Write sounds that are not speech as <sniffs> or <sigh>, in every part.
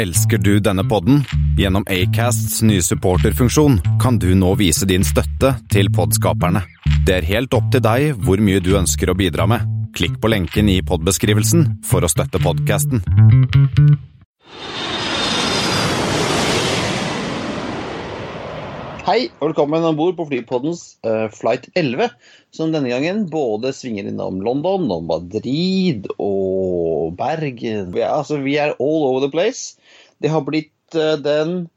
Elsker du denne podden? Gjennom Acasts nye supporterfunksjon kan du nå vise din støtte til podskaperne. Det er helt opp til deg hvor mye du ønsker å bidra med. Klikk på lenken i podbeskrivelsen for å støtte podkasten. Hei, og velkommen om bord på flypoddens uh, flight 11, som denne gangen både svinger innom London og Madrid og Bergen. Vi er, altså, vi er all over the place. Det har blitt uh, den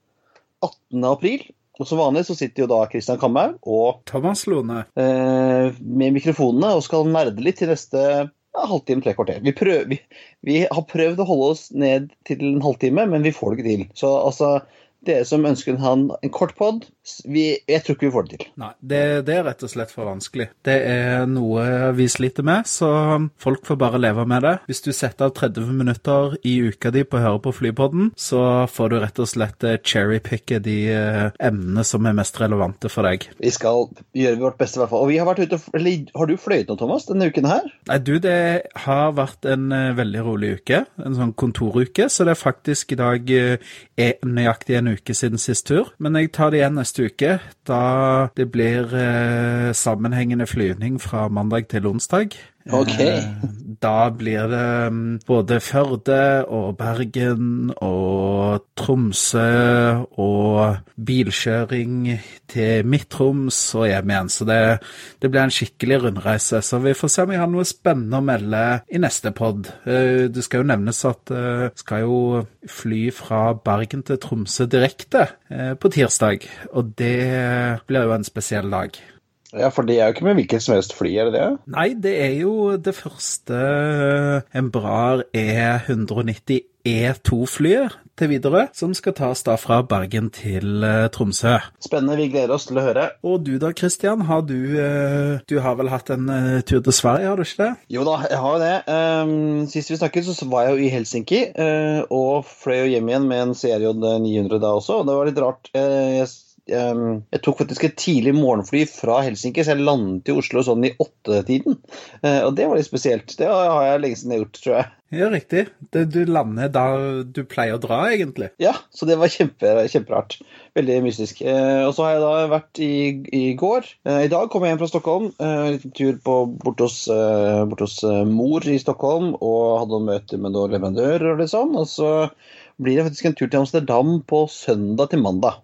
18. april. Og Som vanlig så sitter jo da Christian Kamhaug og Thomas Lone. eh, med mikrofonene og skal nerde litt til neste ja, halvtime, tre kvarter. Vi, prøv, vi, vi har prøvd å holde oss ned til en halvtime, men vi får det ikke til. Så altså dere som ønsker han en, kort pod, jeg tror ikke vi får det til. Nei, det, det, er rett og slett for vanskelig. Det er noe vi sliter med, så folk får bare leve med det. Hvis du setter av 30 minutter i uka di på å høre på Flypodden, så får du rett og slett cherrypicke de eh, emnene som er mest relevante for deg. Vi skal gjøre vårt beste, i hvert fall. Og vi har vært ute eller, Har du fløyet nå, Thomas, denne uken her? Nei, du, det har vært en uh, veldig rolig uke. En sånn kontoruke, så det er faktisk i dag nøyaktig en uke siden sist tur. Men jeg tar det igjen neste uke, da det blir eh, sammenhengende flyvning fra mandag til onsdag. Ok. Eh, da blir det mm, både Førde og Bergen og Tromsø og bilkjøring til Midt-Troms og hjem igjen. Så det, det, blir en skikkelig rundreise. Så vi får se om vi har noe spennende å melde i neste pod. Eh, det skal jo nevnes at jeg skal jo fly fra Bergen til Tromsø direkte på tirsdag. Og det blir jo en spesiell dag. Ja, for det er jo ikke med hvilket som helst fly, er det det? Nei, det er jo det første Embrar E190 E2-flyet til Widerøe, som skal tas da fra Bergen til uh, Tromsø. Spennende, vi gleder oss til å høre. Og du da, Christian, har du uh, Du har vel hatt en tur til Sverige, har du ikke det? Jo da, jeg har jo det. Um, sist vi snakket, så var jeg jo i Helsinki, og fløy jo hjem igjen med en CRJ 900 da også, og det var litt rart. jeg jeg tok faktisk et tidlig morgenfly fra Helsinki, så jeg landet i Oslo sånn i åttetiden. Og det var litt spesielt. Det har jeg lenge siden jeg gjort, tror jeg. Ja, riktig. Det, du lander da du pleier å dra, egentlig. Ja, så det var kjempe, kjemperart. Veldig mystisk. Og så har jeg da vært i, i går. I dag kom jeg hjem fra Stockholm. En liten tur på, bort, hos, bort hos mor i Stockholm og hadde noen møter med noen leverandører og litt sånn. Og så blir det faktisk en tur til Amsterdam på søndag til mandag.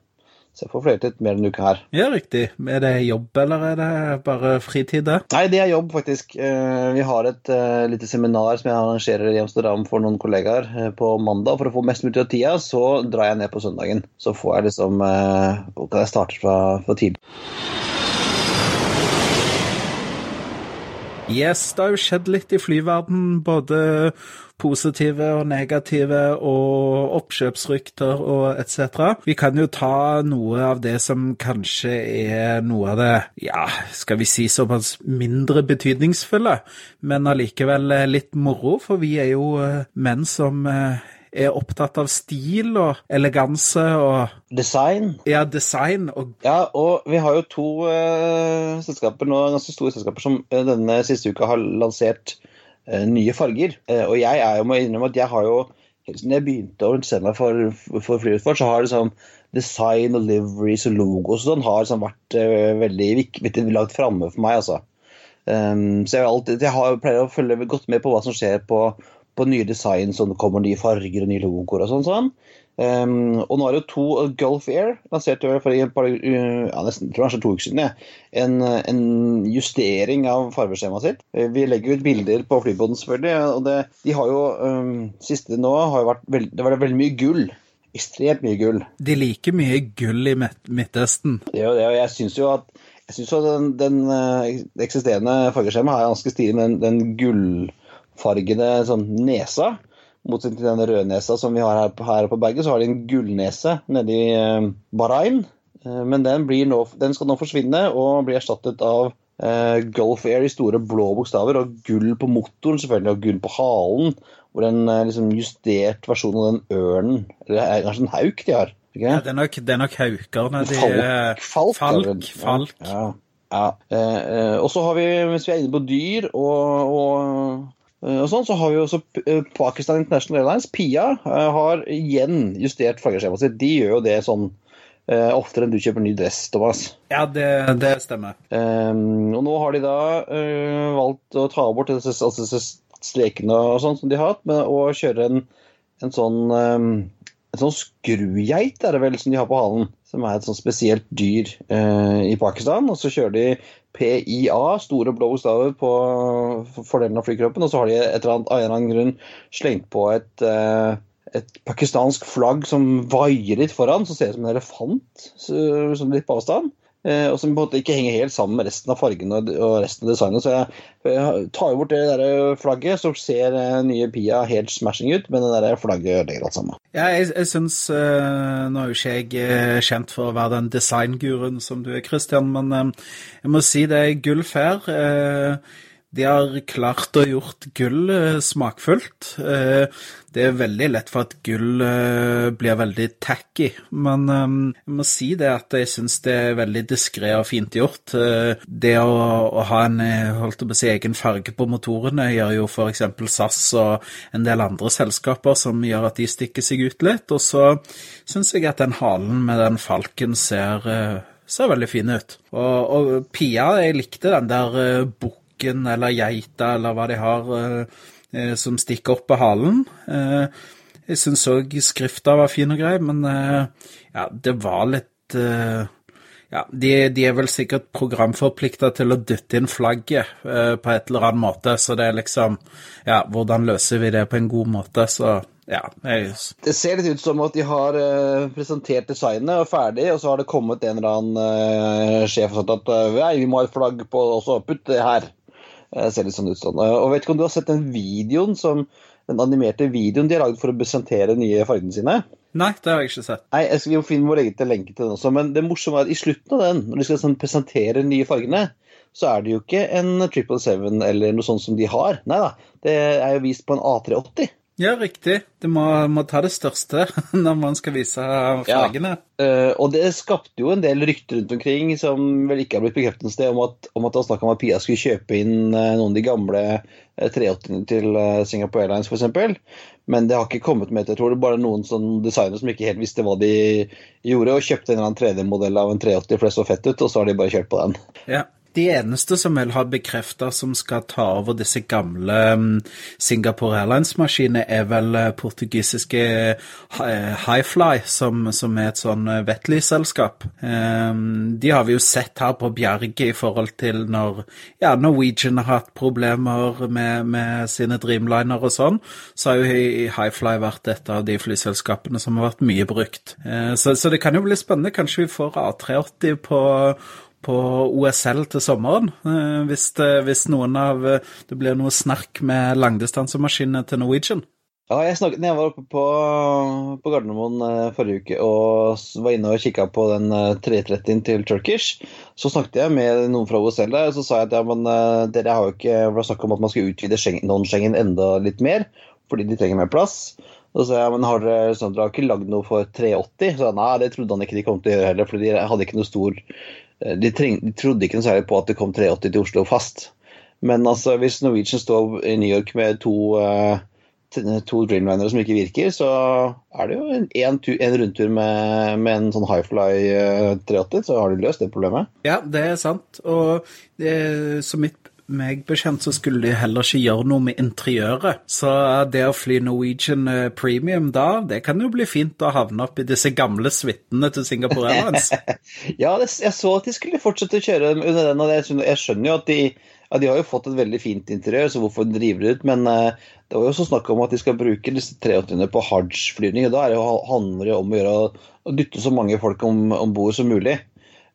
Så jeg får fløyet litt mer en uke her. Ja, riktig. Er det jobb, eller er det bare fritid? Da? Nei, det er jobb, faktisk. Vi har et lite seminar som jeg arrangerer i Amsterdam for noen kollegaer på mandag. For å få mest mulig av tida, så drar jeg ned på søndagen. Så får jeg liksom Kan jeg starte fra, fra tidlig. Yes, det har jo skjedd litt i flyverden, både positive og negative, og oppkjøpsrykter og etc. Vi kan jo ta noe av det som kanskje er noe av det, ja, skal vi si såpass mindre betydningsfulle, men allikevel litt moro, for vi er jo menn som er opptatt av stil og eleganse og Design. Ja, design. Og... Ja, og vi har jo to uh, selskaper nå, ganske store selskaper som uh, denne siste uka har lansert uh, nye farger. og jeg er jo, må innrømme at jeg har jo helt siden jeg begynte å interessere meg for, for flyutfart, så har liksom design og liveries og logos og sånn har liksom vært veldig viktig langt framme for meg, altså. Um, så jeg, alltid, jeg har, pleier å følge godt med på hva som skjer på på nye design, sånn det kommer nye farger og nye logoer og sånn. sånn. Um, og nå er det jo to Gulf Air lanserte for et par, ja, nesten, tror jeg, to uker siden, ja. en, en, justering av fargeskjemaet sitt. Vi legger ut bilder på flyboden, selvfølgelig. og det, de har jo, um, Siste nå har jo vært veld, det vært veldig mye gull. Ekstremt mye gull. De liker mye gull i Midtøsten. Det er jo det, og jeg syns jo at jeg synes jo den, den eksisterende fargeskjemaet er ganske stilig med den, den gull fargede sånn nesa. Motsatt til den røde nesa som vi har her, her på Bergen, så har de en gullnese nede i eh, Bahrain. Eh, men den, nå, den, skal nå forsvinne og bli erstattet av eh, Gulf Air i store blå bokstaver og gull på motoren selvfølgelig, og gull på halen. Hvor en eh, liksom, justert versjon av den ørnen Eller er kanskje en hauk de har? Ja, det er nok, det er nok haukerne. De, falk, falk, falk, falk. Ja, ja. Eh, og så har vi, hvis vi er inne på dyr og, og og sånn, så har vi også Pakistan International Airlines, PIA, har igjen justert flaggerskjemaet sitt. De gjør jo det sånn oftere enn du kjøper ny dress, Thomas. Ja, det, det stemmer. Um, og nå har de da uh, valgt å ta bort disse, altså disse strekene og sånn som de har hatt, å kjøre en, en sånn um, en sånn skrugeit er det vel som de har på halen, som er et sånn spesielt dyr uh, i Pakistan. Og så kjører de PIA, store blå bokstaver, på fordelen av flykroppen, og så har de et eller annet, av en eller annen grunn slengt på et et pakistansk flagg som vaier litt foran, som ser ut som en elefant, som litt på avstand. Eh, og som på en måte ikke henger helt sammen med resten av fargene og resten av designet. Så jeg, tar bort det der flagget, så ser eh, nye Pia helt smashing ut, men det der flagget ødelegger alt sammen. Ja, jeg, jeg syns Nå er jo ikke jeg kjent for å være den designguruen som du er, Christian, men jeg må si det er gull fair. De har klart å gjort gull eh, smakfullt. Eh, det er veldig lett for at gull eh, blir veldig tacky, men jeg må si det at jeg syns det er veldig diskré og fint gjort. Det å ha en holdt på å si, egen farge på motorene gjør jo f.eks. SAS og en del andre selskaper som gjør at de stikker seg ut litt. Og så syns jeg at den halen med den falken ser ser veldig fin ut. Og, og Pia, jeg likte den der uh, bukken eller geita eller hva de har eh, eh, som stikker opp på halen. Eh, jeg syns òg skrifta var fin og grei, men ja, det var litt ja, de, de, er vel sikkert programforplikta til å dytte inn flagget på et eller annet måte, så det er liksom Ja, hvordan løser vi det på en god måte? Så ja. Det ser litt ut som at de har presentert designet og ferdig, og så har det kommet en eller annen sjef og sagt at vi må ha et flagg på også, putt det her. Eh, ser litt sånn ut sånn. Og vet ikke om du har sett den videoen som den animerte videoen de har lagd for å presentere nye fargene sine? Nei, det har jeg ikke sett. Nei, jeg skal, Vi må finne vår egen lenke til den også. Men det morsomme er at i slutten av den, når de skal sånn presentere nye fargene, så er det jo ikke en 777 eller noe sånt som de har. Nei da, det er jo vist på en A380. Ja, riktig. Du må, må, ta det største <laughs> når man skal vise flaggene. Ja. Uh, og det skapte jo en del rykter rundt omkring som vel ikke har blitt bekreftet noe sted, om at, om at det var snakk om at Pia skulle kjøpe inn uh, noen av de gamle uh, 380-ene til Singapore Airlines f.eks. Men det har ikke kommet med. Jeg tror det er bare noen sånn designere som ikke helt visste hva de gjorde, og kjøpte en eller annen 3D-modell av en 380 for det så fett ut, og så har de bare kjørt på den. Ja. De eneste som vel har bekrefta som skal ta over disse gamle mm, Singapore Airlines-maskinene, er vel eh, portugisiske eh, Highfly, som, som er et sånn eh, Vetley-selskap. Ehm, de har vi jo sett her på Bjerget i forhold til når ja, Norwegian har hatt problemer med, med sine Dreamliner og sånn, så har jo Highfly vært et av de flyselskapene som har vært mye brukt. Så, så det kan jo bli spennende. Kanskje vi får A380 på på OSL til sommeren. Eh, hvis, hvis noen av eh, det blir noe snark med langdistansemaskinene til Norwegian. Ja, jeg, snakket, jeg var oppe på, på Gardermoen eh, forrige uke og var inne og kikka på den 330-en til Turkish. Så snakket jeg med noen fra OSL der, og så sa jeg at ja, men dere har jo ikke Det var snakk om at man skal utvide non-Schengen enda litt mer, fordi de trenger mer plass. Og så sa jeg, men har dere, sånn, dere har ikke lagd noe for 380? Så nei, det trodde han ikke de kom til å gjøre heller, for de hadde ikke noe stor de, treng, de, trodde ikke noe særlig på at det kom 380 til Oslo fast. Men altså, hvis Norwegian står i New York med to, uh, to Dreamlinere som ikke virker, så er det jo en, en, en rundtur med, med, en sånn Highfly uh, eh, 380, så har de løst det problemet. Ja, det er sant. Og det, så mitt meg bekjent så skulle de heller ikke gjøre noe med interiøret. Så det å fly Norwegian eh, Premium da, det kan jo bli fint å havne opp i disse gamle suitene til Singapore Airlines. <laughs> ja, jeg så at de skulle fortsette å kjøre under den, og jeg, skjønner jo at de, ja, de har jo fått et veldig fint interiør, så hvorfor driver de ut? Men uh, det var jo også snakk om at de skal bruke disse 380-ene på hajj-flyvning. Da det, handler det om å gjøre å dytte så mange folk om, bord som mulig.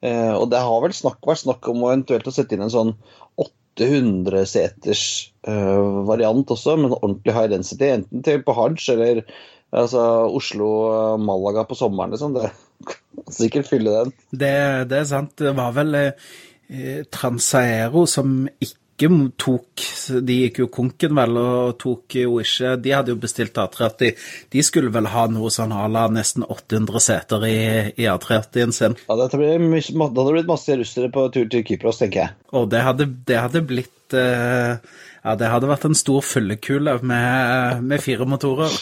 Uh, og det har vel snakk, vært snakk om å eventuelt å sette inn en sånn 800 seters uh, variant også, men ordentlig high density. Enten til på Hajj eller altså, Oslo-Malaga på sommeren. Liksom. Det sikkert fylle den. Det, det, er sant. Det var vel eh, Transaero som ikke tok De gikk jo konken, vel, og tok jo ikke De hadde jo bestilt A30. De skulle vel ha noe sånn à la nesten 800 seter i, i A30-en sin. Ja, det hadde blitt masse russere på tur til Kypros, tenker jeg. Og det hadde, det hadde blitt eh, Ja, det hadde vært en stor fyllekule med, med fire motorer.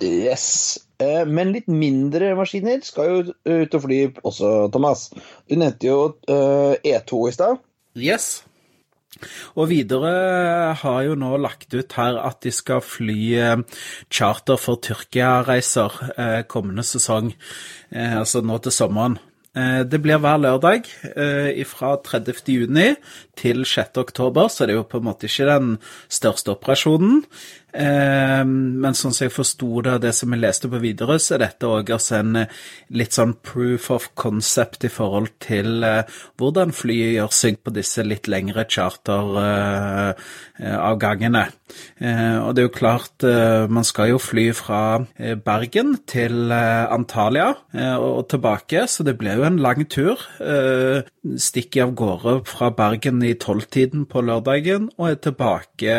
Yes. Eh, Men litt mindre maskiner skal jo ut og fly også, Thomas. Du nevnte jo eh, E2 i stad. Yes. Og videre har jo nå lagt ut her at de skal fly eh, charter for Tyrkia-reiser kommende sesong, altså nå til sommeren. Det blir hver lørdag fra 30. juni til 6. oktober, så det er jo på en måte ikke den største operasjonen. Eh, Men sånn som jeg forsto det, av det som jeg leste på videre, så er dette òg altså en eh, litt sånn proof of concept i forhold til eh, hvordan flyet gjør seg på disse litt lengre charteravgangene. Og det er jo klart, eh, man skal jo fly fra eh, Bergen til eh, Antalya eh, og tilbake, så det blir jo en lang tur. Eh, Stikker av gårde fra Bergen i tolvtiden på lørdagen og er tilbake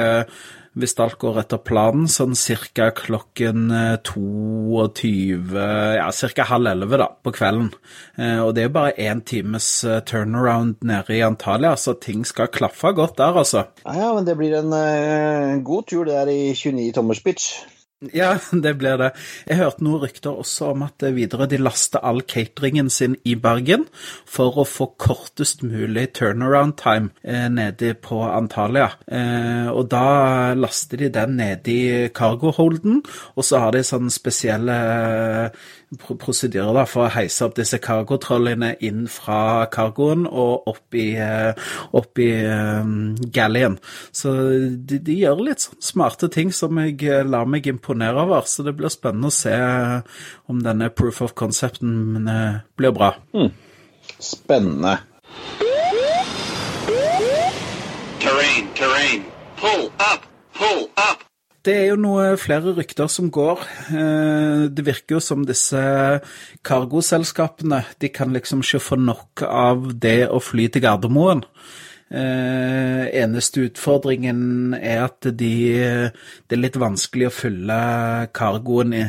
hvis alt går etter planen, sånn cirka klokken eh, 22, ja, cirka halv elleve da, på kvelden. Eh, Og det er jo bare én times eh, turnaround nede i Antalya, så ting skal klaffe godt der, altså. Ja, ja, men det blir en en god tur det der i 29 tommers pitch. Ja, <laughs> det blir det. Jeg hørte noen rykter også om at videre de laster all cateringen sin i Bergen for å få kortest mulig turnaround time eh, nede på Antalya. Eh, og da laster de den nede i cargo-holden, og så har de sånne spesielle eh, prosedyrer da, for å heise opp disse cargotrollene inn fra cargoen og opp i, eh, opp i um, gallien. Så de, de gjør litt sånn smarte ting som jeg eh, lar meg imponere over, så det blir spennende å se eh, om denne proof of concepten eh, blir bra. Spennende. Terrain, terrain. Pull up, pull up. Det er jo noe flere rykter som går. Eh, Det virker jo som disse cargoselskapene de kan liksom ikke få nok av det å fly til Gardermoen. Eh, eneste utfordringen er at de, det er litt vanskelig å fylle cargoen i,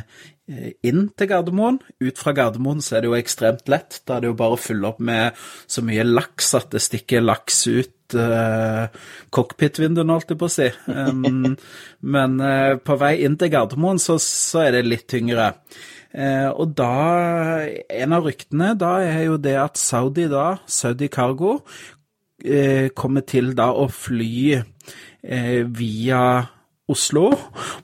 inn til Gardermoen. Ut fra Gardermoen så er det jo ekstremt lett. Da er det jo bare å fylle opp med så mye laks at det stikker laks ut uh, cockpit-vinduene, holdt jeg på å si. Um, <laughs> men eh, på vei inn til Gardermoen så, så er det litt tyngre. Eh, og da En av ryktene da er jo det at Saudi da, Saudi Cargo, eh, kommer til da å fly eh, via Oslo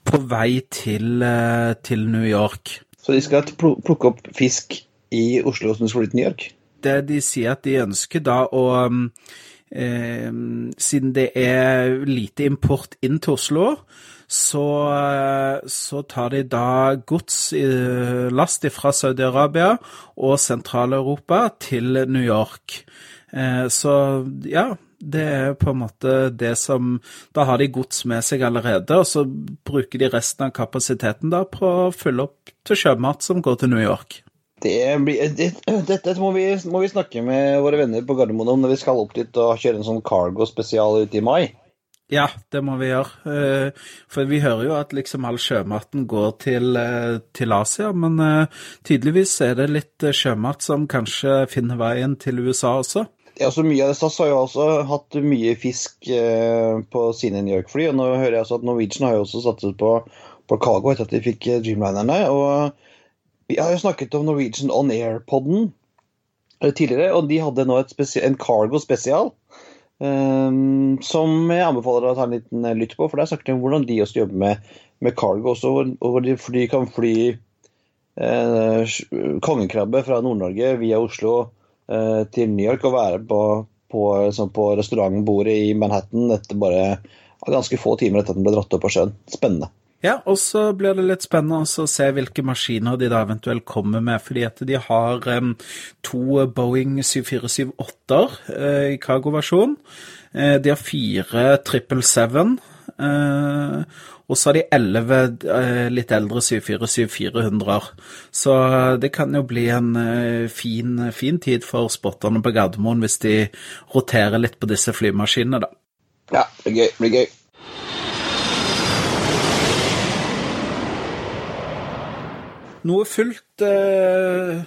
på vei til, eh, til New York. Så de skal plukke opp fisk i Oslo som skal fly til New York? Det de sier at de ønsker da å eh, Siden det er lite import inn til Oslo, så, eh, så tar de da gods last fra Saudi-Arabia og Sentral-Europa til New York. Eh, Så ja, det er på en måte det som Da har de gods med seg allerede, og så bruker de resten av kapasiteten da på å fylle opp til sjømat som går til New York. Det det, det, dette må vi, må vi snakke med våre venner på Gardermoen om når vi skal opp dit og kjøre en sånn cargo-spesial ute i mai. Ja, det må vi gjøre. Eh, For vi hører jo at liksom all sjømaten går til, eh, til Asia, men eh, tydeligvis er det litt eh, sjømat som kanskje finner veien til USA også. Ja, så mye av det SAS har jo også hatt mye fisk eh, på sine New York-fly, og nå hører jeg også at Norwegian har jo også satset på, på cargo etter at de fikk eh, Dreamlinerne. Og vi har jo snakket om Norwegian On Air-podden eh, tidligere, og de hadde nå en cargo spesial. eh, som jeg anbefaler å ta en liten eh, lytt på, for der snakket de om hvordan de også jobber med, med cargo også, og hvor de, de kan fly eh, kongekrabbe fra Nord-Norge via Oslo til New York og være på, på, liksom på restaurantbordet i Manhattan etter bare ganske få timer etter at den ble dratt opp av sjøen. Spennende. Ja, og så blir det litt spennende å se hvilke maskiner de da eventuelt kommer med, fordi at de har um, to Boeing 747-8-er uh, i cargo-versjon. Uh, de har fire 777, eh, og så har de elleve eh, litt eldre 747-400-er. Så det kan jo bli en eh, fin, fin tid for spotterne på Gardermoen hvis de roterer litt på disse flymaskinene, da. Ja, det blir gøy. Det blir gøy. Noe fullt eh,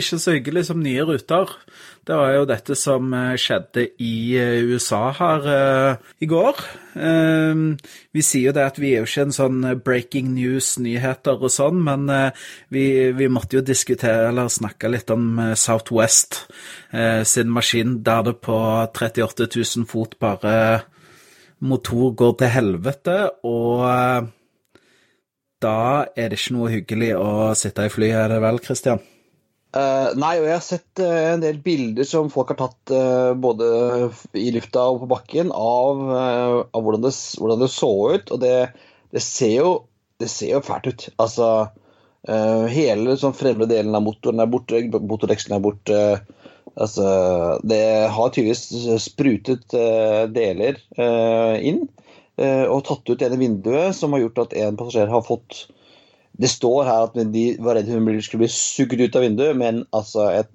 ikke så hyggelig som nye ruter. Det var jo dette som eh, skjedde i eh, USA her uh, i går. Uh, vi sier jo det at vi er jo ikke en sånn breaking news-nyheter og sånn, men uh, vi, vi, måtte jo diskutere eller snakke litt om Southwest sin maskin, der det på 38 000 fot bare motor går til helvete, og da er det ikke noe hyggelig å sitte i flyet, er det vel, Christian? Uh, nei, og jeg har sett uh, en del bilder som folk har tatt uh, både i lufta og på bakken av, av hvordan, det, hvordan, det, så ut. Og det, det, ser, jo, det ser jo fælt ut. Altså Hele sånn fremre delen av motoren er borte, motordekselen er borte. Altså, det har tydeligvis sprutet deler inn og tatt ut ene vinduet, som har gjort at en passasjer har fått det står her at de var redd hun skulle bli sugd ut av vinduet, men altså et,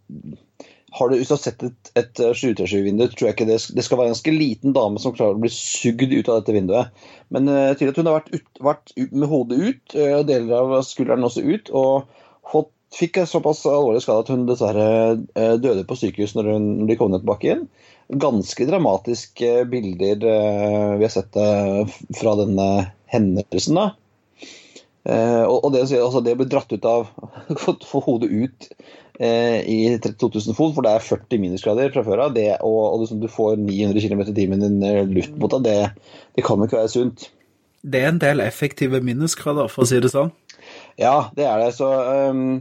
Har du, sett et, et 737-vindu, tror jeg ikke det, det, skal være en ganske liten dame som klarer å bli sugd ut av dette vinduet. Men uh, tydelig at hun har vært, ut, vært ut, med hodet ut, uh, deler av skulderen også ut, og fått, fikk en såpass alvorlig skade at hun dessverre uh, døde på sykehus når hun ble kommet tilbake igjen. Ganske dramatiske bilder vi har sett fra denne hendelsen. da. Eh, og det, altså det ble dratt ut av <laughs> Få hodet ut eh, i 32 000 fot, for det er 40 minusgrader fra før av. Og, og liksom du får 900 km i timen i eh, luft mot deg, det, det kan jo ikke være sunt. Det er en del effektive minusgrader, for å si det sånn. Ja, det er det. Så um,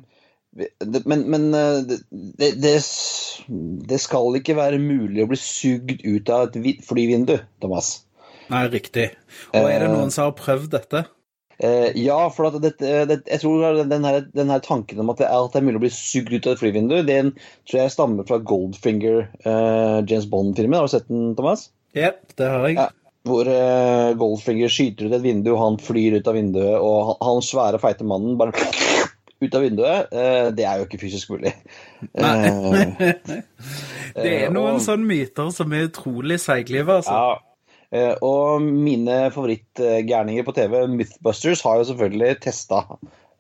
det, Men, men det, det, det, skal ikke være mulig å bli sugd ut av et flyvindu, Thomas. Nei, riktig. Og er det noen som har prøvd dette? Eh, ja, for det, det, jeg tror den her, den her, tanken om at det, er, mulig å bli sugd ut av et flyvindu, den tror jeg stammer fra Goldfinger, uh, James Bond-filmen. Har du sett den, Thomas? Ja, det har jeg. Ja, hvor uh, Goldfinger skyter ut et vindu, han flyr ut av vinduet, og han, han svære, feite mannen bare <sniffs> ut av vinduet. Det er jo ikke fysisk mulig. Nei. <laughs> det er noen og, sånne myter som er utrolig seiglive, altså. Ja, Eh, og mine favorittgærninger på TV, Mythbusters, har jo selvfølgelig testa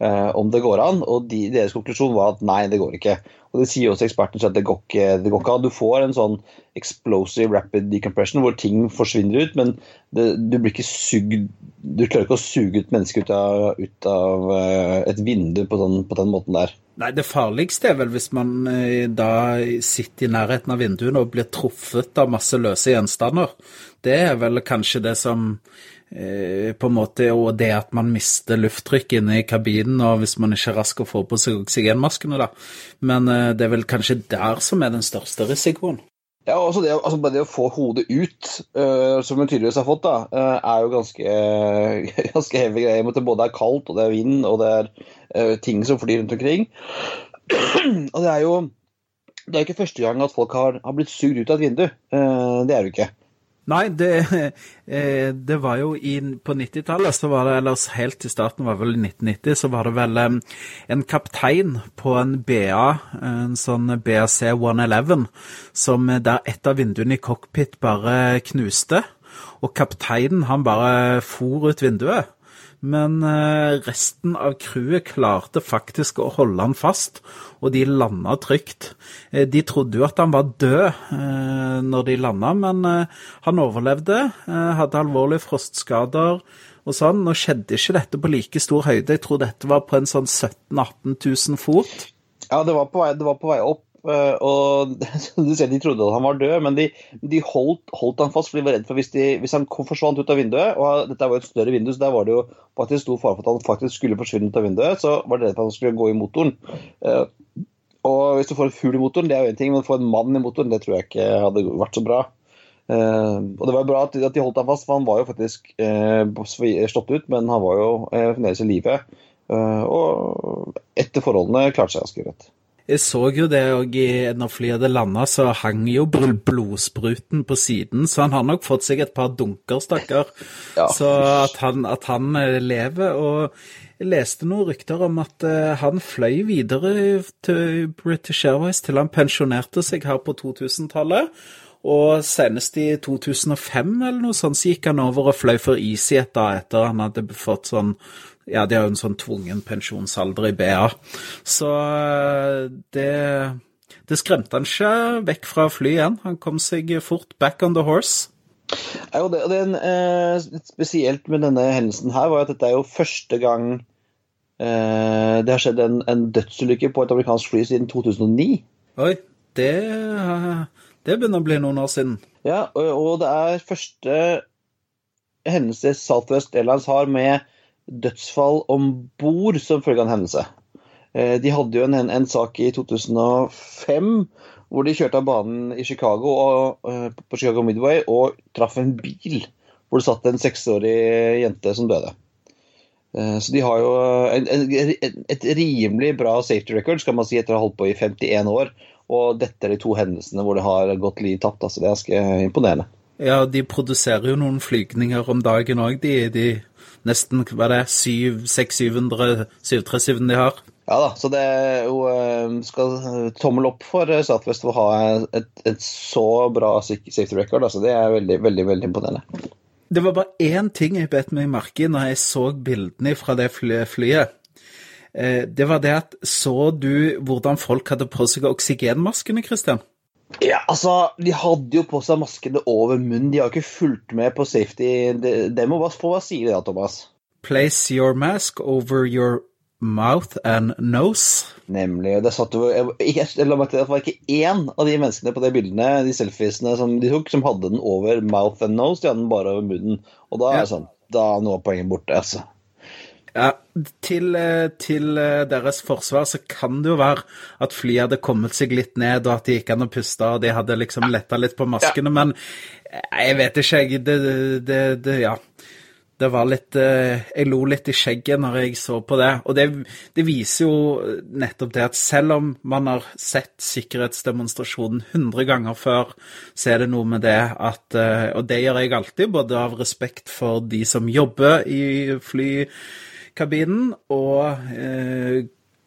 eh, om det går an, og de, deres konklusjon var at nei, det går ikke. Og det sier også eksperten at det går ikke, det går ikke an. Du får en sånn explosive rapid decompression hvor ting forsvinner ut, men det, du blir ikke sugd Du klarer ikke å suge ut mennesker ut av, ut av eh, et vindu på, sånn, på den måten der. Nei, det farligste er vel hvis man da sitter i nærheten av vinduene og blir truffet av masse løse gjenstander det er vel kanskje det som eh, på en måte, Og det at man mister lufttrykk inne i kabinen, og hvis man ikke er rask å få på seg oksygenmaskene, da. Men eh, det er vel kanskje der som er den største risikoen. Ja, også det, altså det å få hodet ut, uh, som hun tydeligvis har fått, da, uh, er jo ganske, uh, <laughs> ganske heavy greier. Det både er kaldt, og det er vind, og det er uh, ting som flyr rundt omkring. <clears throat> og det er jo det er ikke første gang at folk har, har blitt sugd ut av et vindu. det er det jo ikke. Nei, det, <laughs> eh, det, var jo i, På 90-tallet, så var det, eller helt til starten, var vel 1990, så var det vel en kaptein på en BA, en sånn BAC 111, som der et av vinduene i cockpit bare knuste. Og kapteinen, han bare for ut vinduet men eh, resten av crewet klarte faktisk å holde han fast, og de landa trygt. Eh, de trodde jo at han var død eh, når de landa, men han overlevde. Hadde alvorlige frostskader og sånn. Nå skjedde ikke dette på like stor høyde, jeg tror dette var på en sånn 17 000-18 000 fot. Ja, det var, vei, det var på vei opp. Eh, og <laughs> du ser De trodde at han var død, men de, de holdt, holdt, han fast for de var redd for hvis, de, hvis han forsvant ut av vinduet og Dette var jo et større vindu, så der var det jo faktisk stor fare for at han faktisk skulle forsvinne ut av vinduet. Så var de redd for at han skulle gå i motoren. Eh, og hvis du får en fugl i motoren, det er jo én ting, men å få en mann i motoren, det tror jeg ikke hadde vært så bra. Uh, og det var jo bra at de, holdt ham fast, for han var jo faktisk slått ut, men han var jo fremdeles i live. Og etter forholdene klarte seg ganske greit. Jeg så jo det òg når flyet hadde landa, så hang jo blodspruten på siden, så han har nok fått seg et par dunker, stakkar. Ja. Så at han, at han, eh, lever. Og jeg leste noen rykter om at uh, han fløy videre til British Airways til han pensjonerte seg her på 2000-tallet. Og senest i 2005 eller noe sånt, så gikk han over og fløy for EasyJet da, etter han hadde fått sånn Ja, de har jo en sånn tvungen pensjonsalder i BA. Så eh, det det skremte han ikke vekk fra flyet igjen. Han kom seg fort back on the horse. Ja, og det, og det eh, spesielt med denne hendelsen her, var at dette er jo første gang eh, det har skjedd en, en, dødsulykke på et amerikansk fly siden 2009. Oi, det, det begynner å bli noen år siden. Ja, og, og det er første hendelse Southwest Airlines har med dødsfall om bord som følge av en hendelse. Eh, de hadde jo en, en, sak i 2005 hvor de kjørte av banen i Chicago og, eh, på Chicago Midway og traff en bil hvor det satt en seksårig jente som døde. Eh, så de har jo en, en, et rimelig bra safety record, skal man si, etter å ha holdt på i 51 år. Og dette er de to hendelsene hvor det har gått liv tapt. Altså, det er ganske imponerende. Ja, de produserer jo noen flygninger om dagen òg, de, de nesten hva er det, 600-700 737 de har. Ja da, så det er jo eh, skal tommel opp for eh, Southwest å ha et, et, så bra safety record. Altså det er veldig, veldig, veldig imponerende. Det var bare én ting jeg bet meg merke i når jeg så bildene fra det flyet. Eh, det var det at Så du hvordan folk hadde på seg oksygenmaskene, Christian? Ja, altså, De hadde jo på seg maskene over munnen. De har ikke fulgt med på safety. Det, må bare få hva sier det da, Thomas? Place your mask over your mouth and nose. Nemlig. Det, satt jo, jeg, la meg til at det var ikke én av de menneskene på de bildene de selfiesene som de tok, som hadde den over mouth and nose. De hadde den bare over munnen. Og da er det sånn, da er noe av poenget borte. altså. Ja, til, til, deres forsvar så kan det jo være at flyet hadde kommet seg litt ned, og at de gikk an å puste, og de hadde liksom letta litt på maskene, men jeg vet ikke, jeg. Det, det, det, ja det var litt eh, Jeg lo litt i skjegget når jeg så på det. Og det, det, viser jo nettopp det at selv om man har sett sikkerhetsdemonstrasjonen 100 ganger før, så er det noe med det at eh, Og det gjør jeg alltid, både av respekt for de som jobber i flykabinen, og eh,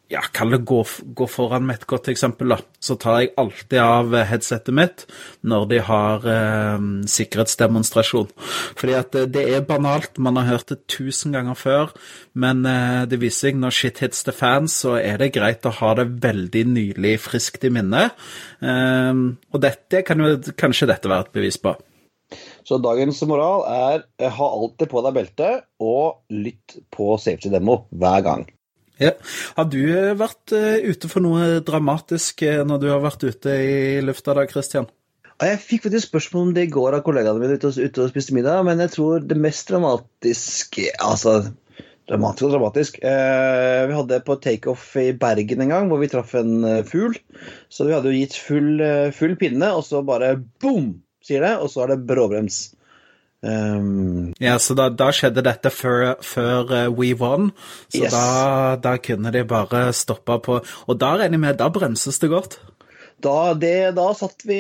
ja, kall det gå, gå, foran med et godt eksempel, da. Så tar jeg alltid av headsetet mitt når de har eh, sikkerhetsdemonstrasjon. Fordi at det, det er banalt, man har hørt det tusen ganger før, men eh, det viser seg når shit hits the fans, så er det greit å ha det veldig nylig friskt i minnet. Eh, og dette kan jo kanskje dette være et bevis på. Så dagens moral er eh, ha alltid på deg belte, og lytt på safety demo hver gang. Ja. Har du eh, vært eh, ute for noe dramatisk når du har vært ute i lufta da, Christian? Jeg fikk faktisk spørsmål om det i går av kollegaene mine ute, ute og spiste middag, men jeg tror det mest dramatiske Altså dramatisk og dramatisk. Eh, vi hadde på takeoff i Bergen en gang hvor vi traff en fugl. Så vi hadde jo gitt full, full pinne, og så bare boom, sier det, og så er det bråbrems. Um, ja, så da, da, skjedde dette før, før We Won, så yes. da, da, kunne de bare stoppa på Og da regner jeg med, da bremses det godt? Da, det, da satt vi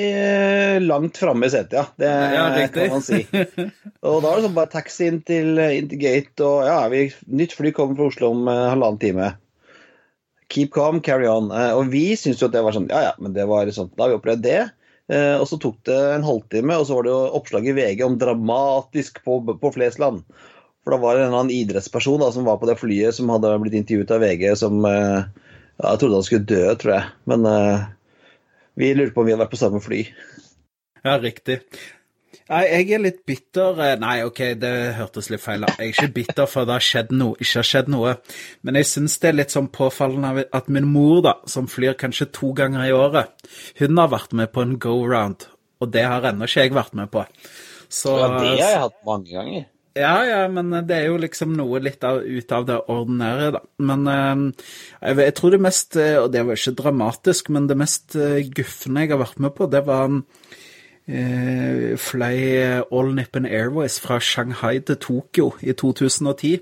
langt framme i setet, ja. Det ja, kan man si. <laughs> Og da er det sånn bare taxi inn til, inn til gate, og ja, vi, nytt fly kommer fra Oslo om halvannen time. Keep calm, carry on. Og vi syntes jo at det var sånn, ja ja, men det var sånn, da har vi opplevd det. Eh, og så tok det en halvtime, og så var det jo oppslag i VG om 'dramatisk på, på Flesland'. For da var det en eller annen idrettsperson da, som var på det flyet, som hadde blitt intervjuet av VG, som eh, ja, Jeg trodde han skulle dø, tror jeg. Men uh, vi lurte på om vi hadde vært på samme fly. Ja, riktig. Nei, jeg er litt bitter eh, Nei, OK, det hørtes litt feil ut. Jeg er ikke bitter for det har skjedd noe, ikke har skjedd noe. Men jeg syns det er litt sånn påfallende at min mor, da, som flyr kanskje to ganger i året, hun har vært med på en go-round, og det har ennå ikke jeg vært med på. Så, ja, det har jeg hatt mange ganger. Ja, ja, men det er jo liksom noe litt av, ut av det ordinære, da. Men eh, jeg, tror det mest eh, Og det var ikke dramatisk, men det mest guffende jeg har vært med på, det var um, eh, fløy All Nippon Airways fra Shanghai til Tokyo i 2010.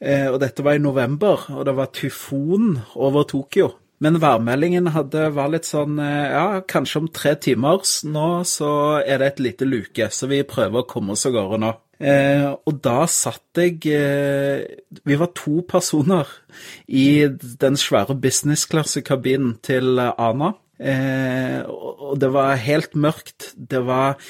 Eh, og dette var i november, og det var tyfon over Tokyo. Men værmeldingen hadde, var litt sånn eh, Ja, kanskje om tre timer nå så er det et lite luke, så vi prøver å komme oss av gårde nå. Eh, og da satt jeg eh, Vi var to personer i den svære business-klassekabinen til Ana. Eh, og det var helt mørkt. Det var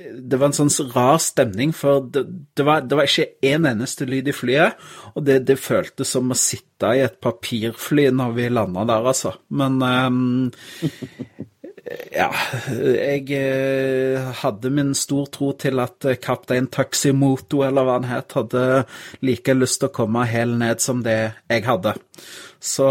det var en sånn rar stemning, for det, det, var, det var, ikke én eneste lyd i flyet. Og det, det, føltes som å sitte i et papirfly når vi landa der, altså. Men eh, <laughs> ja, jeg eh, hadde min stor tro til at kaptein Taximoto, eller hva han het, hadde like lyst til å komme helt ned som det jeg hadde. Så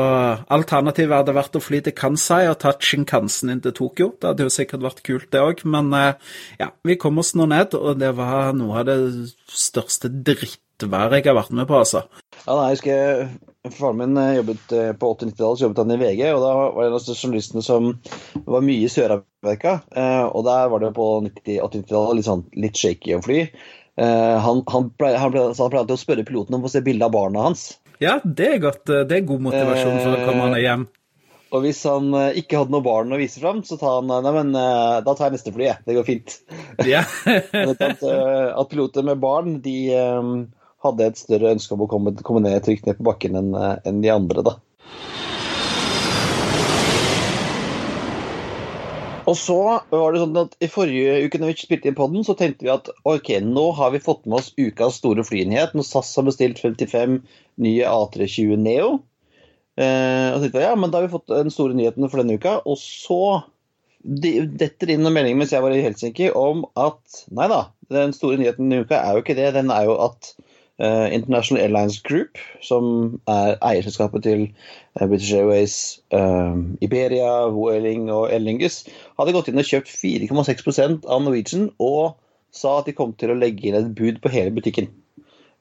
alternativet hadde vært å fly til Kansai og tatt Shinkansen inn til Tokyo. Det hadde jo sikkert vært kult, det òg. Men eh, ja, vi kom oss nå ned, og det var noe av det største drittværet jeg har vært med på, altså. Ja, nei, jeg husker Faren min eh, jobbet eh, på 80-90-tallet jobbet han i VG, og da var det en av journalistene som var mye i Sør-Amerika. Og der var det på 80-90-tallet litt, sånn, litt shaky å fly. Han, han, pleide, han, å spørre piloten om å se bilde av barna hans. Ja, det er godt. Det er god motivasjon for å komme ned hjem. Og hvis han ikke hadde noe barn å vise fram, så tar han Nei, men da tar jeg neste fly, jeg. Det går fint. <laughs> Ja. <laughs> at, at piloter med barn, de hadde et større ønske om å komme, komme ned trygt ned på bakken enn en de andre, da. Og så var det sånn at I forrige uke når vi spilte inn podden, så tenkte vi at ok, nå har vi fått med oss ukas store flynyhet. Når SAS har bestilt 55 nye A320 Neo. Eh, og så tenkte vi, ja, men Da har vi fått den store nyheten for denne uka. Og så detter inn noen meldinger mens jeg var i Helsinki om at nei da, den store nyheten denne uka er jo ikke det. Den er jo at International Airlines Group, som er eierselskapet til uh, British Airways, uh, Iberia, Vueling og Lingus, hadde gått inn og kjøpt 4,6% av Norwegian og sa at de kom til å legge inn et bud på hele butikken.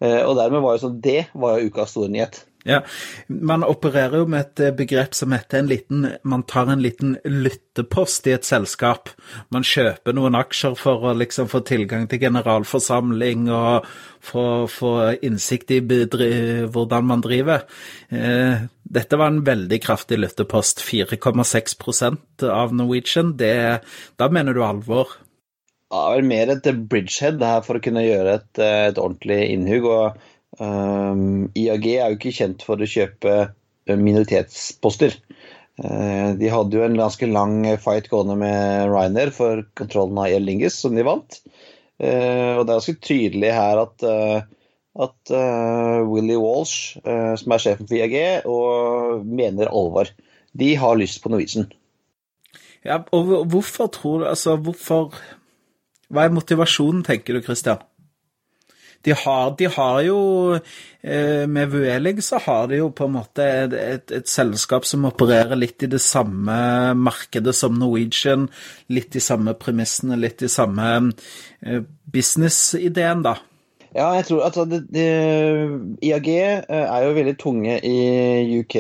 og dermed var jo sånn, Det var jo ukas store nyhet. Ja, Man opererer jo med et eh, begrep som heter en liten Man tar en liten lyttepost i et selskap. Man kjøper noen aksjer for å liksom få tilgang til generalforsamling og få, få innsikt i hvordan man driver. Eh, dette var en veldig kraftig lyttepost. 4,6% av Norwegian. Det, da mener du alvor? Ja, vel mer et bridgehead her for å kunne gjøre et, et ordentlig innhugg. og Um, IAG er jo ikke kjent for å kjøpe eh, minoritetsposter. Uh, de hadde jo en ganske lang fight gående med Ryanair for kontrollen av El Lingus, som de vant. Uh, og det er ganske tydelig her at, uh, at Willy Walsh, som er sjefen for IAG, og mener alvor. De har lyst på Norwegian. Ja, og hvorfor tror du Altså, hvorfor Hva er motivasjonen, tenker du, Christian? De har, de har jo eh, Med Vueling så har de jo på en måte et, et, et, selskap som opererer litt i det samme markedet som Norwegian. Litt de samme premissene, litt de samme eh, businessideen, da. Ja, jeg tror at det, det, IAG eh, er jo veldig tunge i UK,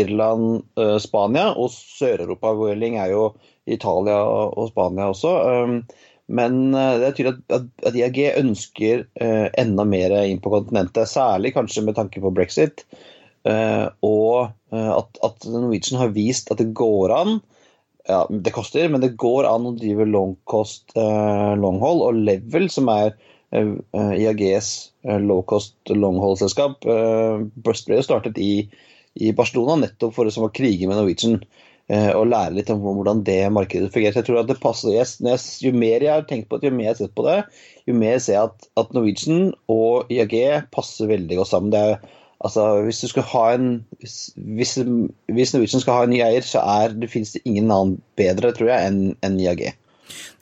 Irland, Spania og Sør-Europa. Vueling er jo Italia og Spania også. Men eh, det er tydelig at, at IAG ønsker uh, enda mer inn på kontinentet, særlig kanskje med tanke på brexit. Uh, og at, at, Norwegian har vist at det går an ja, Det koster, men det går an å drive long cost long haul. Og Level, som er IAGs low cost long haul-selskap, ble startet i, i Barcelona nettopp for å krige med Norwegian. Eh, og lære litt om hvordan det markedet fungerer. Så jeg tror at det passer, jeg, Jo mer jeg har tenkt på det, jo mer jeg har sett på det, jo mer ser jeg at, at Norwegian og IAG passer veldig godt sammen. Er, altså, hvis, du skal ha en, hvis, hvis Norwegian skal ha en ny eier, så er, det finnes det ingen annen bedre, tror jeg, enn en IAG.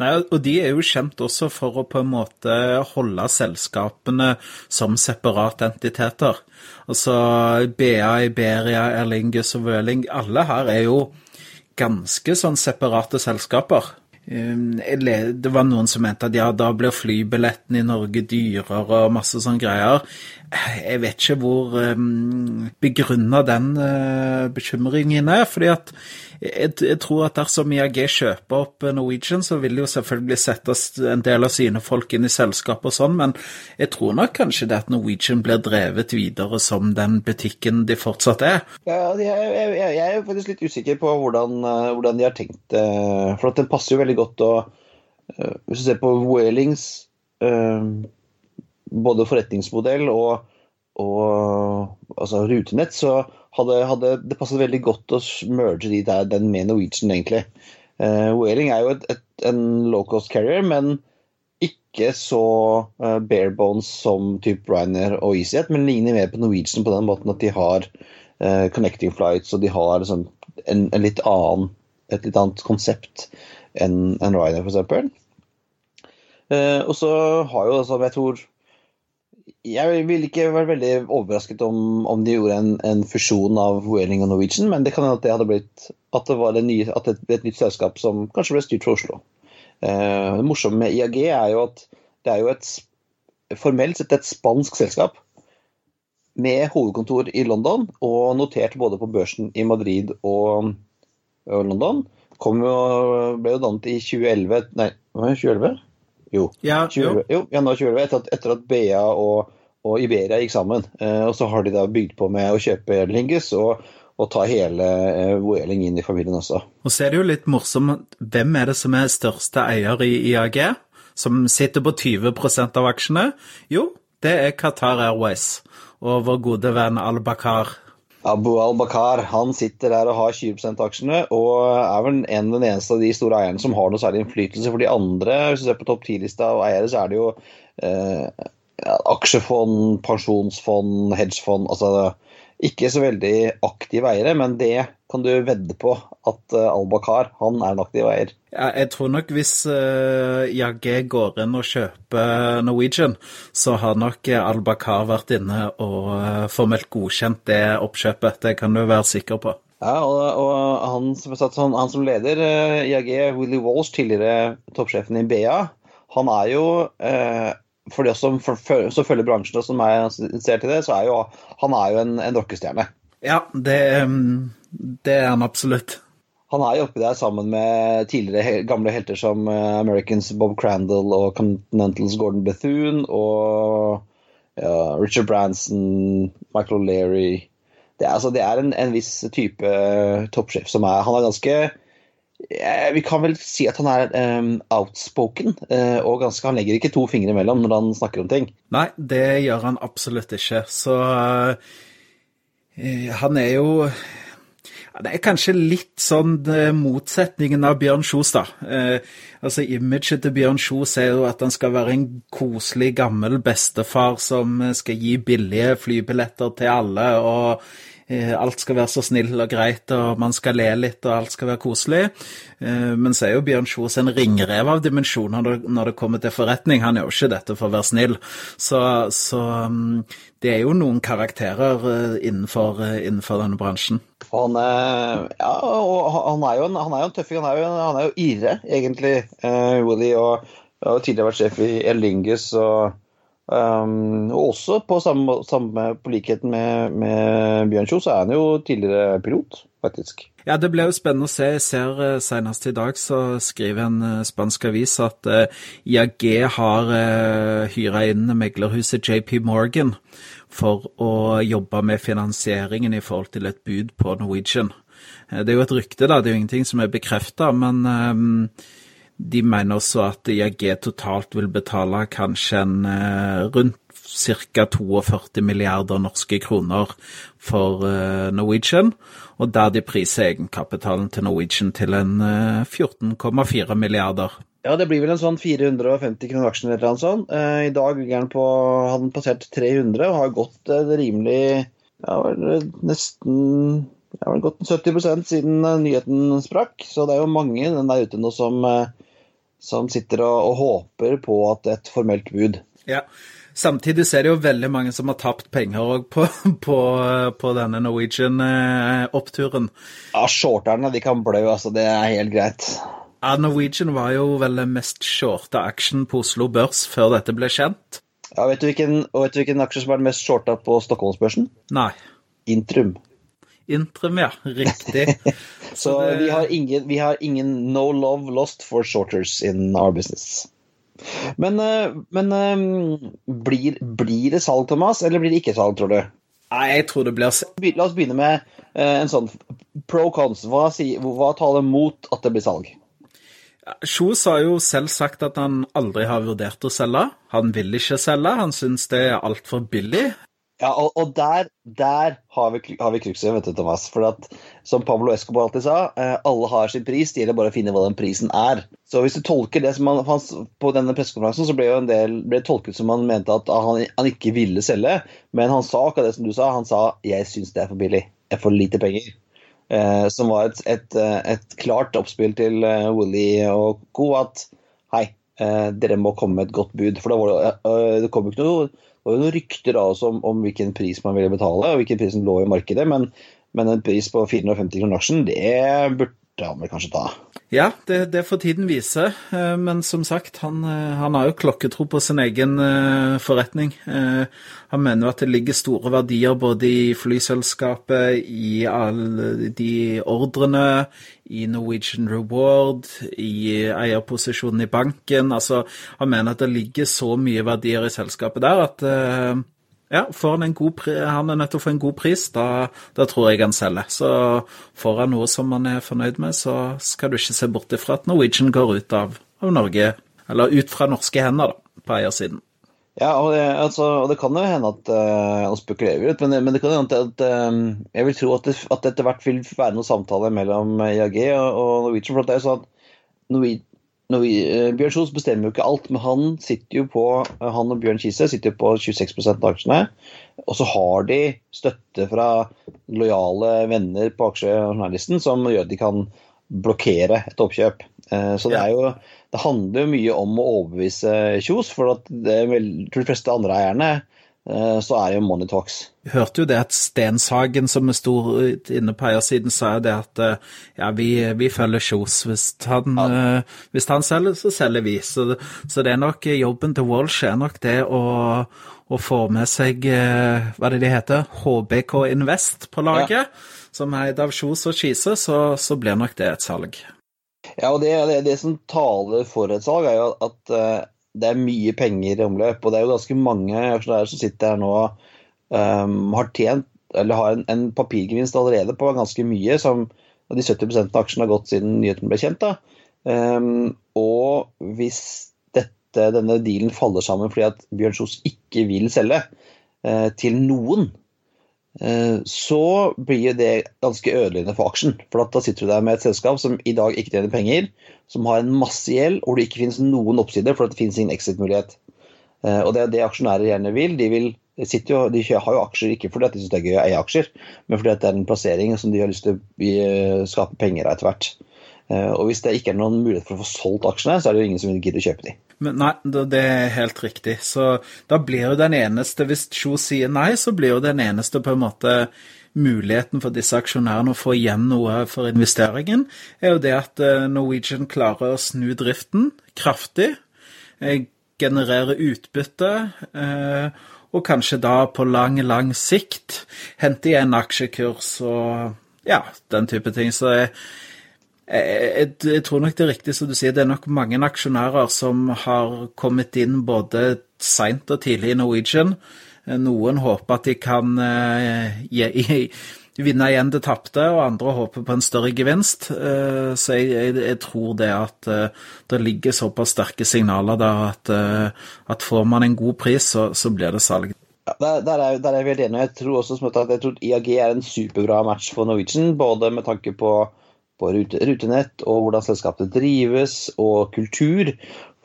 Nei, og De er jo kjent også for å på en måte holde selskapene som separate entiteter. Altså BA, Iberia, Erlingus og Vøling, alle her er jo ganske sånn separate selskaper. Um, det var noen som mente at ja, da blir flybilletten i Norge dyrere og masse sånne greier. Jeg vet ikke hvor um, begrunna den uh, bekymringen er. fordi at jeg, jeg, tror at dersom IAG kjøper opp Norwegian, så vil de jo selvfølgelig sette en del av sine folk inn i selskap og sånn, men jeg tror nok kanskje det at Norwegian blir drevet videre som den butikken de fortsatt er. Ja, jeg, jeg, jeg er faktisk litt usikker på hvordan, eh, hvordan de har tenkt det. Eh, for at den passer jo veldig godt å eh, Hvis du ser på Whalings både forretningsmodell og, og altså rutenett, så hadde, hadde, det passet veldig godt å merge de der, den med Norwegian, egentlig. Uh, Whaling er jo et, et, en low cost carrier, men ikke så uh, bare bones som type Ryanair og EasyJet, men ligner mer på Norwegian på den måten at de har uh, connecting flights, og de har liksom en, en litt annen, et litt annet konsept enn en Ryanair, f.eks. Uh, og så har jo, altså, jeg tror jeg ville ikke vært veldig overrasket om, om de gjorde en, en, fusjon av Whaling og Norwegian, men det kan hende at det hadde blitt at det var en ny, at det ble et nytt selskap som kanskje ble styrt fra Oslo. Eh, det morsomme med IAG er jo at det er jo et formelt sett et spansk selskap med hovedkontor i London og notert både på børsen i Madrid og, og London. Jo, ble jo dannet i 2011 Nei, 2011? Jo. Ja, 20, jo. januar 2011, etter at, etter at BA og, og, Iberia gikk sammen. Eh, og så har de da bygd på med å kjøpe Lingus og, og ta hele eh, Woeling inn i familien også. Og så er det jo litt morsomt, hvem er det som er største eier i IAG? Som sitter på 20% av aksjene? Jo, det er Qatar Airways og vår gode venn Al-Bakar. Abu al-Bakar han sitter der og har 20 av aksjene, og er vel en den eneste av de store eierne som har noe særlig innflytelse. For de andre, hvis du ser på topp 10-lista av eiere, så er det jo eh, aksjefond, pensjonsfond, hedgefond altså ikke så veldig aktive eiere, men det kan du vedde på at uh, Al-Bakar han er en aktiv eier. Ja, jeg tror nok hvis uh, Jagge går inn og kjøper Norwegian, så har nok Al-Bakar vært inne og uh, formelt godkjent det oppkjøpet. Det kan du være sikker på. Ja, og, og han, han, han, som leder uh, IAG, Willy Walsh, tidligere toppsjefen i BA, han er jo for de som, følger bransjen og som er interessert i det, så er jo han er jo en, en rockestjerne. Ja, det, det, er han absolutt. Han er jo oppi der sammen med tidligere gamle helter som eh, Americans Bob Crandall og Continentals Gordon Bethune og ja, Richard Branson, Michael O'Leary Det altså, det er en, en viss type toppsjef som er Han er ganske Eh, vi kan vel si at han er um, outspoken, uh, og ganske, han legger ikke to fingre imellom når han snakker om ting. Nei, det gjør han absolutt ikke. Så uh, han er jo det er kanskje litt sånn motsetningen av Bjørn Kjos, da. Eh, altså, Imaget til Bjørn Kjos er jo at han skal være en koselig, gammel bestefar som skal gi billige flybilletter til alle, og Eh, alt skal være så snill og greit, og man skal le litt, og alt skal være koselig. Eh, men så er jo Bjørn Kjos en ringrev av dimensjoner når det kommer til forretning. Han er jo ikke dette for å være snill. Så, så mm, det er jo noen karakterer eh, innenfor, innenfor denne bransjen. Han er, ja, han er jo en, han er jo en tøffing. Han er jo, han er jo ire, egentlig, Woody. Og, og tidligere vært sjef i Elingus. Og Um, og også på samme, samme på likheten med, med Bjørn Kjos, så er han jo tidligere pilot, faktisk. Ja, det ble jo spennende å se. Jeg ser uh, senest i dag så skriver en uh, spansk avis at uh, IAG har hyra inn meglerhuset JP Morgan for å jobbe med finansieringen i forhold til et bud på Norwegian. Det er jo et rykte, da. Det er jo ingenting som er bekrefta, men um, de mener også at IAG totalt vil betale kanskje en eh, rundt ca. 42 milliarder norske kroner for eh, Norwegian, og der de priser egenkapitalen til Norwegian til en 14,4 eh, milliarder. Ja, det blir vel en sånn 450 kroner aksjen eller noe sånt. I dag på, har den passert 300 og har gått rimelig ja, nesten ja, vel gått 70% siden nyheten sprakk. Så det er jo mange den der ute nå som som sitter og, og, håper på at et formelt bud. Ja, Samtidig så er det jo veldig mange som har tapt penger på, <laughs> på, på, denne Norwegian-oppturen. Ja, shorterne de kan blø, altså. Det er helt greit. Ja, Norwegian var jo vel den mest shorta aksjen på Oslo Børs før dette ble kjent. Ja, Vet du hvilken, vet du hvilken aksje som er den mest shorta på Stockholmsbørsen? Nei. Intrum. Intrum, ja. Riktig. <laughs> Så det... vi, har ingen, vi, har ingen, no love lost for shorters in our business. Men, eh, men eh, blir, blir, det salg, Thomas, eller blir det ikke salg, tror du? Nei, jeg tror det blir La oss begynne med eh, en sånn pro cons. Hva, hva taler mot at det blir salg? Kjos har jo selv sagt at han aldri har vurdert å selge. Han vil ikke selge, han syns det er altfor billig. Ja, og, og der, der har vi, vi krukset, vet du, Thomas. For at, som Pablo Escobar alltid sa, eh, alle har sin pris. Det gjelder bare å finne hva den prisen er. Så hvis du tolker det som han, han På denne pressekonferansen så ble jo en del ble tolket som han mente at han, han ikke ville selge. Men han sa akkurat det som du sa. Han sa 'jeg syns det er for billig'. Jeg får lite penger. Eh, som var et, et, et, klart oppspill til uh, Willy og co. at hei, eh, dere må komme med et godt bud. For var det, eh, det kom ikke noe var noen rykter da om, om, hvilken pris man ville betale, og hvilken pris som lå i markedet. Men, men en pris på 450 kroner aksjen, det burde han vi kanskje ta. Ja, det, det får tiden vise. Eh, men som sagt, han, eh, han har jo klokketro på sin egen eh, forretning. Han mener jo at det ligger store verdier både i flyselskapet, i alle de ordrene, i Norwegian Reward, i eierposisjonen i banken. Altså, han mener at det ligger så mye verdier i selskapet der at ja, får han, en god han er nødt til å få en god pris, da, da, tror jeg han selger. Så får han noe som han er fornøyd med, så skal du ikke se bort ifra at Norwegian går ut av, av Norge, eller ut fra norske hender, da, på eiersiden. Ja, og det, altså, og det kan jo hende at uh, Han spekulerer litt, men, men, det kan hende at, at um, jeg vil tro at det, at etter hvert vil være noen samtaler mellom IAG og, og Norwegian. for det er jo sånn at Eh, Bjørn Kjos bestemmer jo ikke alt, men han sitter jo på, eh, han og Bjørn Kise sitter jo på 26 av aksjene. Og så har de støtte fra lojale venner på aksjejournalisten som gjør at de kan blokkere et oppkjøp. Eh, så det, jo, det handler jo mye om å overbevise Kjos, for at det vel, tror de fleste andre eierne Eh, så er det jo money talks. Vi hørte jo det at Stenshagen, som er stor inne på eiersiden, sa jo det at eh, ja, vi, vi følger Kjos. Hvis, ja. uh, hvis, han selger, så selger vi. Så, så, det er nok jobben til Walsh er nok det å, å få med seg hva hva det de heter, HBK Invest på laget, ja. som er eid av Kjos og Skise, så, så, blir nok det et salg. Ja, og det, det, det som taler for et salg, er jo at det er mye penger i omløp. Og det er jo ganske mange aksjonærer som sitter her nå um, har tjent eller har en, en, papirgevinst allerede på ganske mye, som de 70 av aksjene har gått siden nyheten ble kjent. da. Um, og hvis dette, denne dealen faller sammen fordi at Bjørn Kjos ikke vil selge uh, til noen, så blir det ganske ødeleggende for aksjen. For da sitter du der med et selskap som i dag ikke tjener penger, som har en masse gjeld, og det ikke finnes noen oppsider, for det finnes ingen exit-mulighet. Eh, og det er det aksjonærer gjerne vil. De, vil, jo, de har jo aksjer ikke fordi de syns det er gøy å eie aksjer, men fordi det er en plassering som de har lyst til å eh, skape penger av etter hvert. Eh, og hvis det ikke er noen mulighet for å få solgt aksjene, så er det jo ingen som vil gidde å kjøpe de. Men nei, det er helt riktig. Så da blir jo den eneste Hvis Cho sier nei, så blir jo den eneste på en måte muligheten for disse aksjonærene å få igjen noe for investeringen, er jo det at eh, Norwegian klarer å snu driften kraftig, eh, generere utbytte, og kanskje da på lang, lang sikt hente igjen aksjekurs og ja, den type ting. Så jeg, jeg, jeg, tror nok det er riktig som du sier, det er nok mange aksjonærer som har kommet inn både seint og tidlig i Norwegian noen håper at de kan uh, vinne igjen det tapte, og andre håper på en større gevinst. Eh, så jeg, jeg, jeg, tror det at eh, det ligger såpass sterke signaler der at, at får man en god pris, så, så blir det salg. Der, der, er, der, er, jeg veldig enig. Jeg tror også jeg tror IAG er en superbra match for Norwegian, både med tanke på på rutenett og hvordan selskapet drives og kultur.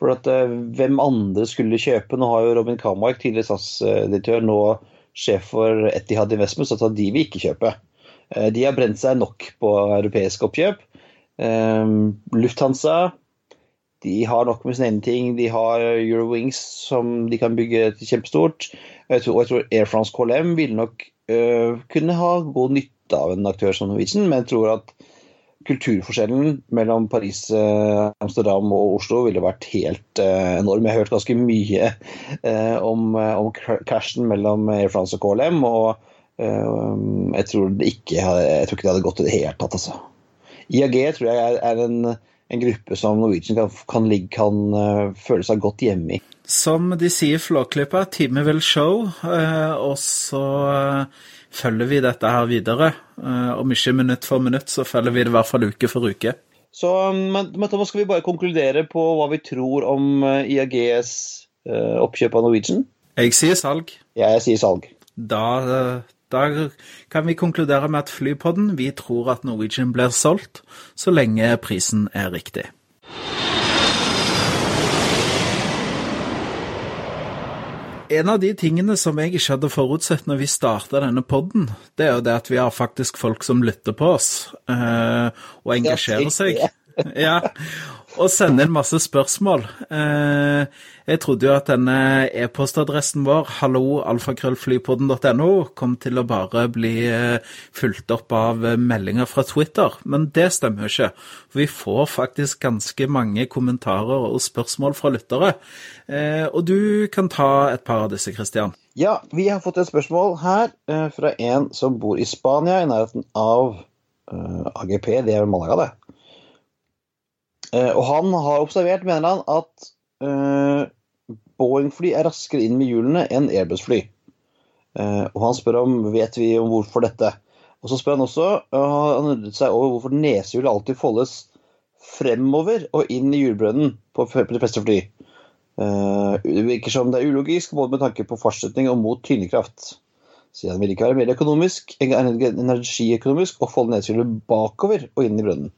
For at uh, hvem andre skulle kjøpe? Nå har jo Robin Kamark, tidligere SAS-direktør, nå sjef for Etihad Investments, så at de vil ikke kjøpe. Uh, de har brent seg nok på europeiske oppkjøp. Um, Lufthansa de har nok med sine egne ting. De har Eurowings som de kan bygge til kjempestort. Jeg tror, jeg tror Air France KLM vil nok uh, kunne ha god nytte av en aktør som Norwegian, men jeg tror at kulturforskjellen mellom Paris, eh, Amsterdam og Oslo ville vært helt eh, enorm. Jeg har hørt ganske mye eh, om, om krasjen mellom Air France og KLM, og jeg tror, ikke, jeg tror ikke det hadde gått i det hele tatt. Altså. IAG tror jeg er, en, en, gruppe som Norwegian kan, kan, kan føle seg godt hjemme i. Som de sier i Flåklypa, time will show. Og så følger vi dette her videre. Eh, om ikke minutt for minutt, så følger vi det i hvert fall uke for uke. Så men, Thomas, skal vi bare konkludere på hva vi tror om eh, IAGs eh, oppkjøp av Norwegian? Jeg sier salg. Ja, jeg sier salg. Da, da kan vi konkludere med at Flypodden vi tror at Norwegian blir solgt, så lenge prisen er riktig. En av de tingene som jeg ikke hadde forutsett når vi starta denne podden, det er jo det at vi har faktisk folk som lytter på oss eh, og engasjerer seg. <laughs> Ja, og sender inn masse spørsmål. Eh, jeg trodde jo at denne e-postadressen vår, halloalfakrøllflypodden.no, kom til å bare bli eh, fulgt opp av eh, meldinger fra Twitter, men det stemmer jo ikke. Vi får faktisk ganske mange kommentarer og spørsmål fra lyttere. Og du kan ta et par av disse, Christian. Ja, vi har fått et spørsmål her fra en som bor i Spania, i nærheten av AGP, det er Malaga, det. Eh, og han har observert, mener han, at uh, Boeing-fly er raskere inn med hjulene enn Airbus-fly. Uh, og han spør om vet vi om hvorfor dette. Og så spør han også han undret seg over hvorfor nesehjulet alltid foldes fremover og inn i hjulbrønnen på, de fleste fly. det virker som det er ulogisk både med tanke på fartsretning og mot tyngdekraft. Siden det vil ikke være mer økonomisk, energiøkonomisk å folde nesehjulet bakover og inn i brønnen.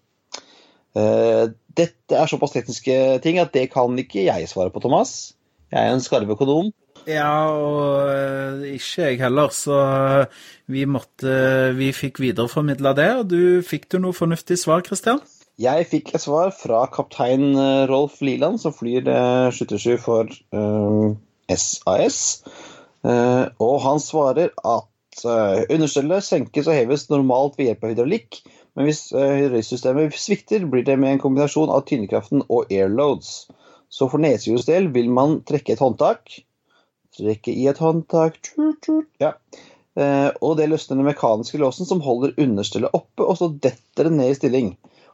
Uh, dette er såpass tekniske ting at det kan ikke jeg svare på, Thomas. Jeg er en skarve økonom. Ja, og uh, ikke jeg heller, så vi måtte Vi fikk videreformidla det, og du fikk du noe fornuftig svar, Christian? Jeg fikk et svar fra kaptein eh, Rolf Liland, som flyr 77 for SAS. og han svarer at understellet senkes og heves normalt ved hjelp av hydraulikk, men hvis røysystemet svikter, blir det med en kombinasjon av tyngdekraften og airloads. Så for nesehjulets del vil man trekke et håndtak. Trekke i et håndtak ja. Uh, og det løsner den mekaniske låsen som holder understellet oppe, og så detter det ned i stilling.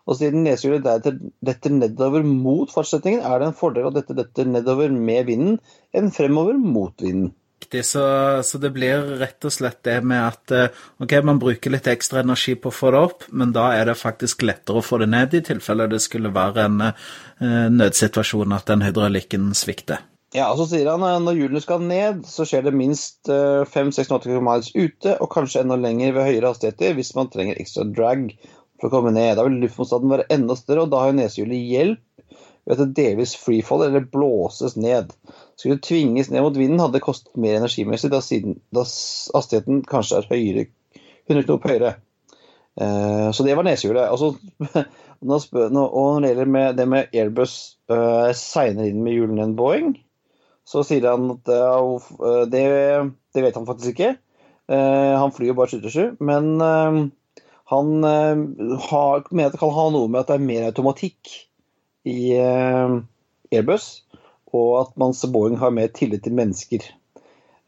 Og siden nesehjulet deretter detter nedover mot fartsretningen, er det en fordel at dette detter nedover med vinden enn fremover mot vinden riktig. Så, så, det blir rett og slett det med at eh, ok, man bruker litt ekstra energi på å få det opp, men da er det faktisk lettere å få det ned i tilfelle det skulle være en uh, nødsituasjon at den hydraulikken svikter. Ja, og så sier han at når hjulene skal ned, så skjer det minst 5-6-8 km ute, og kanskje enda lenger ved høyere hastigheter hvis man trenger ekstra drag for å komme ned. Da vil luftmotstanden være enda større, og da har nesehjulet hjelp det delvis freefall eller blåses ned. Skulle det tvinges ned mot vinden, hadde det kostet mer energimessig, da, siden, da hastigheten kanskje er høyere, 100 knop høyere. Uh, så det var nesehjulet. Altså, <laughs> og når det gjelder med, det med Airbus uh, seinere inn med hjulene enn Boeing, så sier han at uh, det, det, vet han faktisk ikke. Uh, han flyr jo bare 727, men han har, mener at det kan ha noe med at det er mer automatikk i eh, Airbus, og at man som Boeing har mer tillit til mennesker.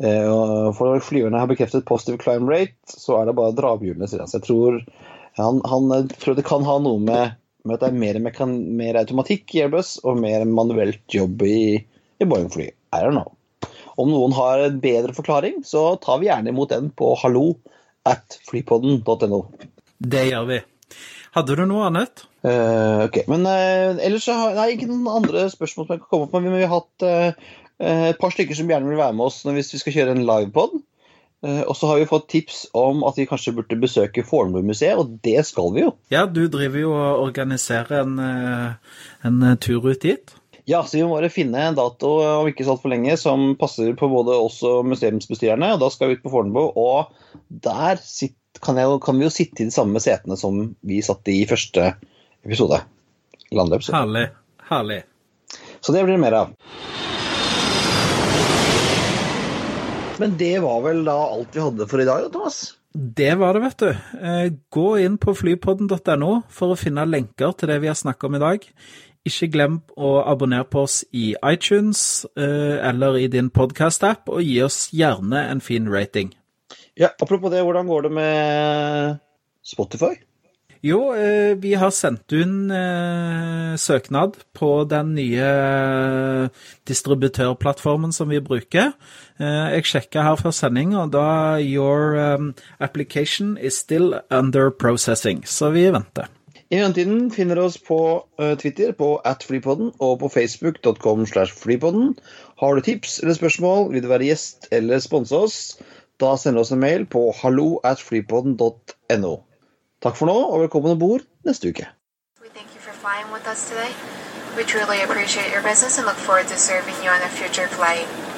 For når flyverne har bekreftet positive climb rate, så er det bare å dra opp hjulene, sier han. Så jeg tror, han, han tror det kan ha noe med, med at det er mer, mekan, mer, automatikk i Airbus og mer manuelt jobb i, i Boeing-fly. I don't know. Om noen har en bedre forklaring, så tar vi gjerne imot den på hallo at flypodden.no. Det gjør vi. Hadde du noe annet? Uh, ok, men uh, ellers så har jeg ikke noen andre spørsmål som jeg kan komme opp med. Men vi har hatt uh, et par stykker som gjerne vil være med oss hvis vi skal kjøre en livepod. og så har vi fått tips om at vi kanskje burde besøke Fornebu-museet, og det skal vi jo. Ja, du driver jo og organiserer en, en tur ut dit. Ja, så vi må bare finne en dato om ikke så altfor lenge som passer på både oss og museumsbestyrerne. og Da skal vi ut på Fornebu, og der sitt, kan, jeg, kan, vi jo sitte i de samme setene som vi satt i første episode. Landeepisode. Herlig. Herlig. Så det blir det mer av. Men det var vel da alt vi hadde for i dag, Thomas? Det var det, vet du. Eh, gå inn på flypodden.no for å finne lenker til det vi har snakket om i dag. Ikke glem å abonnere på oss i iTunes eh, eller i din podkast-app, og gi oss gjerne en fin rating. Ja, Apropos det, hvordan går det med Spotify? Jo, eh, vi har sendt inn eh, søknad på den nye distributørplattformen som vi bruker. Eh, jeg sjekka her før sending, og da Your application is still under processing. Så vi venter. I mellomtiden finner du oss på Twitter på atflypodden og på facebook.com slash flypodden. Har du tips eller spørsmål, vil du være gjest eller sponse oss, da sender du oss en mail på hallo at flypodden.no. Takk for nå, og velkommen om bord neste uke. We truly appreciate your business and look forward to serving you on a future flight.